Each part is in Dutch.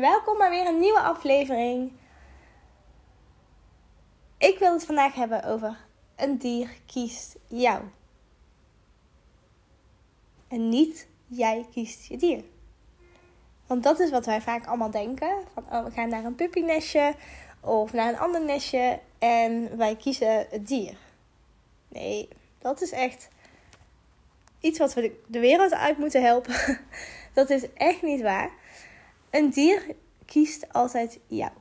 welkom bij weer een nieuwe aflevering. Ik wil het vandaag hebben over een dier kiest jou. En niet jij kiest je dier. Want dat is wat wij vaak allemaal denken. Van oh, we gaan naar een puppynestje of naar een ander nestje en wij kiezen het dier. Nee, dat is echt iets wat we de wereld uit moeten helpen. Dat is echt niet waar. Een dier kiest altijd jou.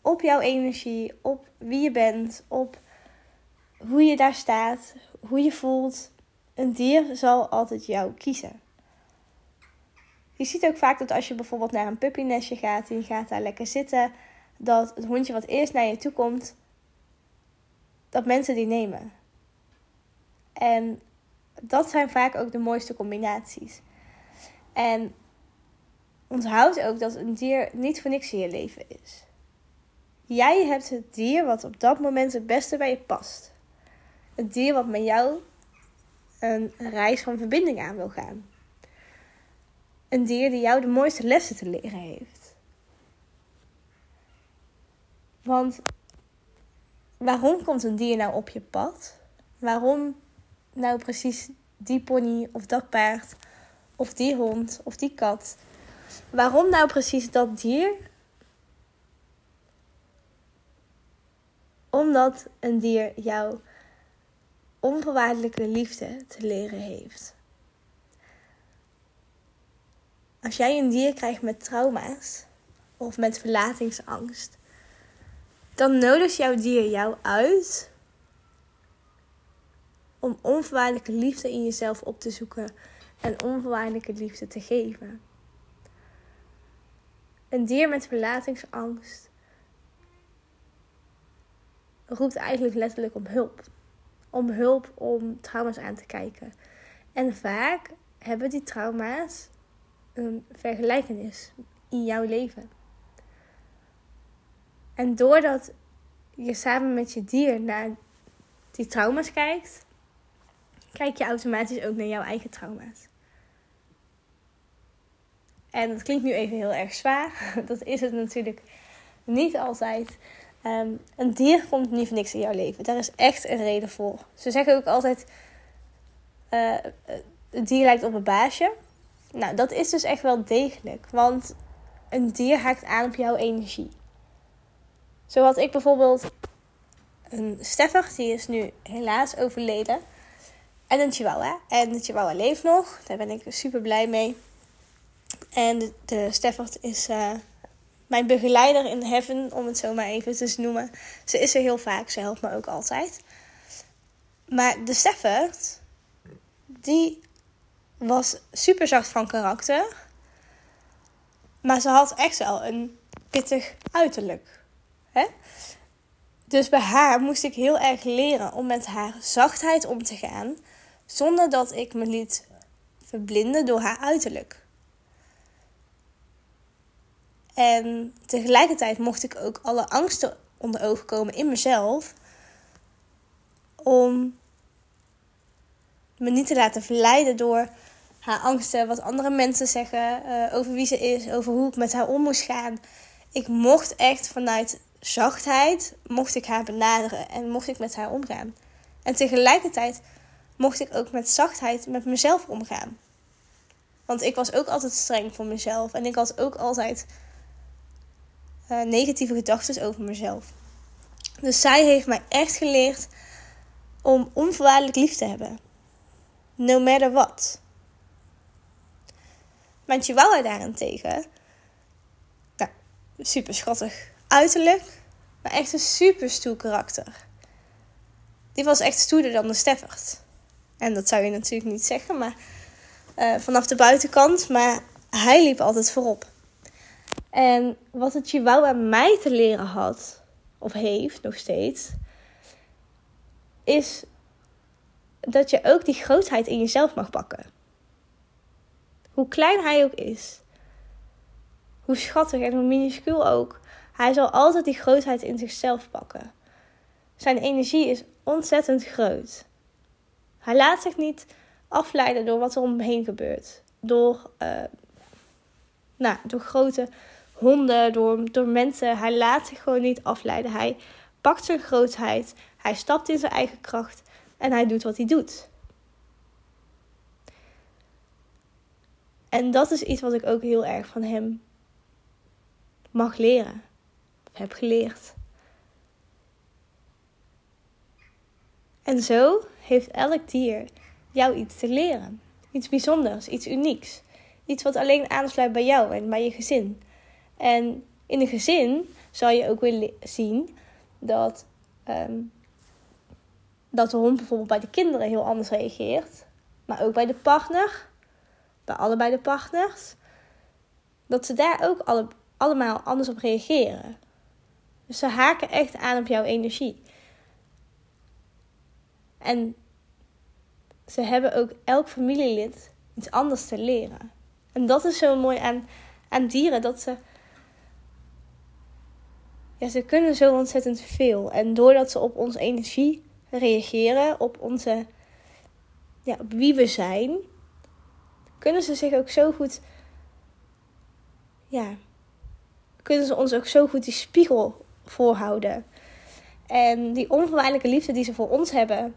Op jouw energie, op wie je bent, op hoe je daar staat, hoe je voelt. Een dier zal altijd jou kiezen. Je ziet ook vaak dat als je bijvoorbeeld naar een puppynestje gaat en je gaat daar lekker zitten, dat het hondje wat eerst naar je toe komt, dat mensen die nemen. En dat zijn vaak ook de mooiste combinaties. En onthoud ook dat een dier niet voor niks in je leven is. Jij hebt het dier wat op dat moment het beste bij je past. Het dier wat met jou een reis van verbinding aan wil gaan. Een dier die jou de mooiste lessen te leren heeft. Want waarom komt een dier nou op je pad? Waarom nou precies die pony of dat paard of die hond of die kat? Waarom nou precies dat dier? Omdat een dier jou onvoorwaardelijke liefde te leren heeft. Als jij een dier krijgt met trauma's of met verlatingsangst, dan nodigt jouw dier jou uit om onvoorwaardelijke liefde in jezelf op te zoeken en onvoorwaardelijke liefde te geven. Een dier met verlatingsangst roept eigenlijk letterlijk om hulp. Om hulp om trauma's aan te kijken. En vaak hebben die trauma's een vergelijkenis in jouw leven. En doordat je samen met je dier naar die trauma's kijkt, kijk je automatisch ook naar jouw eigen trauma's. En dat klinkt nu even heel erg zwaar. Dat is het natuurlijk niet altijd. Ehm, een dier komt niet voor niks in jouw leven. Daar is echt een reden voor. Ze zeggen ook altijd: het dier lijkt op een baasje. Nou, dat is dus echt wel degelijk. Want een dier haakt aan op jouw energie. Zo had ik bijvoorbeeld een steffer, die is nu helaas overleden. En een chihuahua. En de chihuahua leeft nog. Daar ben ik super blij mee. En de, de is uh, mijn begeleider in heaven, om het zo maar even te noemen. Ze is er heel vaak, ze helpt me ook altijd. Maar de Steffert, die was super zacht van karakter. Maar ze had echt wel een pittig uiterlijk. Hè? Dus bij haar moest ik heel erg leren om met haar zachtheid om te gaan. Zonder dat ik me liet verblinden door haar uiterlijk. En tegelijkertijd mocht ik ook alle angsten onder ogen komen in mezelf. Om me niet te laten verleiden door haar angsten, wat andere mensen zeggen uh, over wie ze is, over hoe ik met haar om moest gaan. Ik mocht echt vanuit zachtheid, mocht ik haar benaderen en mocht ik met haar omgaan. En tegelijkertijd mocht ik ook met zachtheid met mezelf omgaan. Want ik was ook altijd streng voor mezelf en ik had ook altijd uh, negatieve gedachten over mezelf. Dus zij heeft mij echt geleerd om onvoorwaardelijk lief te hebben. No matter what. Mijn chihuahua daarentegen, nou, super schattig uiterlijk, maar echt een super stoer karakter. Die was echt stoerder dan de Steffert. En dat zou je natuurlijk niet zeggen, maar uh, vanaf de buitenkant. Maar hij liep altijd voorop. En wat het Chihuahua mij te leren had, of heeft nog steeds, is dat je ook die grootheid in jezelf mag pakken. Hoe klein hij ook is, hoe schattig en hoe minuscuul ook, hij zal altijd die grootheid in zichzelf pakken. Zijn energie is ontzettend groot. Hij laat zich niet afleiden door wat er om hem heen gebeurt. Door uh, nou, door grote honden, door, door mensen. Hij laat zich gewoon niet afleiden. Hij pakt zijn grootheid. Hij stapt in zijn eigen kracht. En hij doet wat hij doet. En dat is iets wat ik ook heel erg van hem mag leren. Heb geleerd. En zo heeft elk dier jou iets te leren. Iets bijzonders, iets unieks. Iets wat alleen aansluit bij jou en bij je gezin. En in een gezin zal je ook weer zien dat, ehm, dat de hond bijvoorbeeld bij de kinderen heel anders reageert. Maar ook bij de partner, bij allebei de partners. Dat ze daar ook alle, allemaal anders op reageren. Dus ze haken echt aan op jouw energie. En ze hebben ook elk familielid iets anders te leren. En dat is zo mooi aan, aan dieren, dat ze. Ze kunnen zo ontzettend veel. En doordat ze op onze energie reageren, op onze. Ja, op wie we zijn, kunnen ze zich ook zo goed. Ja, kunnen ze ons ook zo goed die spiegel voorhouden. En die onvoorwaardelijke liefde die ze voor ons hebben,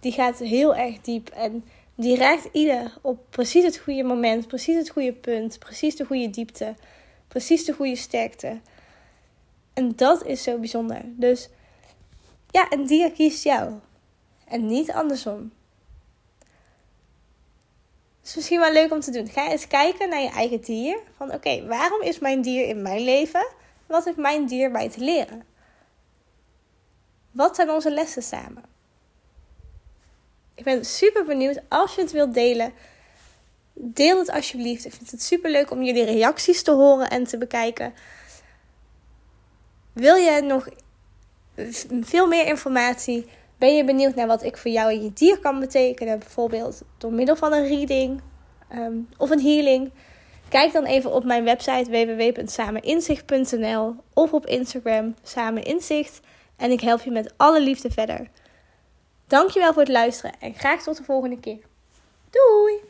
die gaat heel erg diep. En die raakt ieder op precies het goede moment, precies het goede punt, precies de goede diepte, precies de goede sterkte. En dat is zo bijzonder. Dus ja, een dier kiest jou. En niet andersom. Het is misschien wel leuk om te doen. Ga eens kijken naar je eigen dier. Van oké, waarom is mijn dier in mijn leven? Wat heeft mijn dier mij te leren? Wat zijn onze lessen samen? Ik ben super benieuwd. Als je het wilt delen, deel het alsjeblieft. Ik vind het super leuk om jullie reacties te horen en te bekijken. Wil je nog veel meer informatie? Ben je benieuwd naar wat ik voor jou en je dier kan betekenen? Bijvoorbeeld door middel van een reading um, of een healing. Kijk dan even op mijn website www.sameninzicht.nl of op Instagram Sameninzicht. En ik help je met alle liefde verder. Dankjewel voor het luisteren en graag tot de volgende keer. Doei!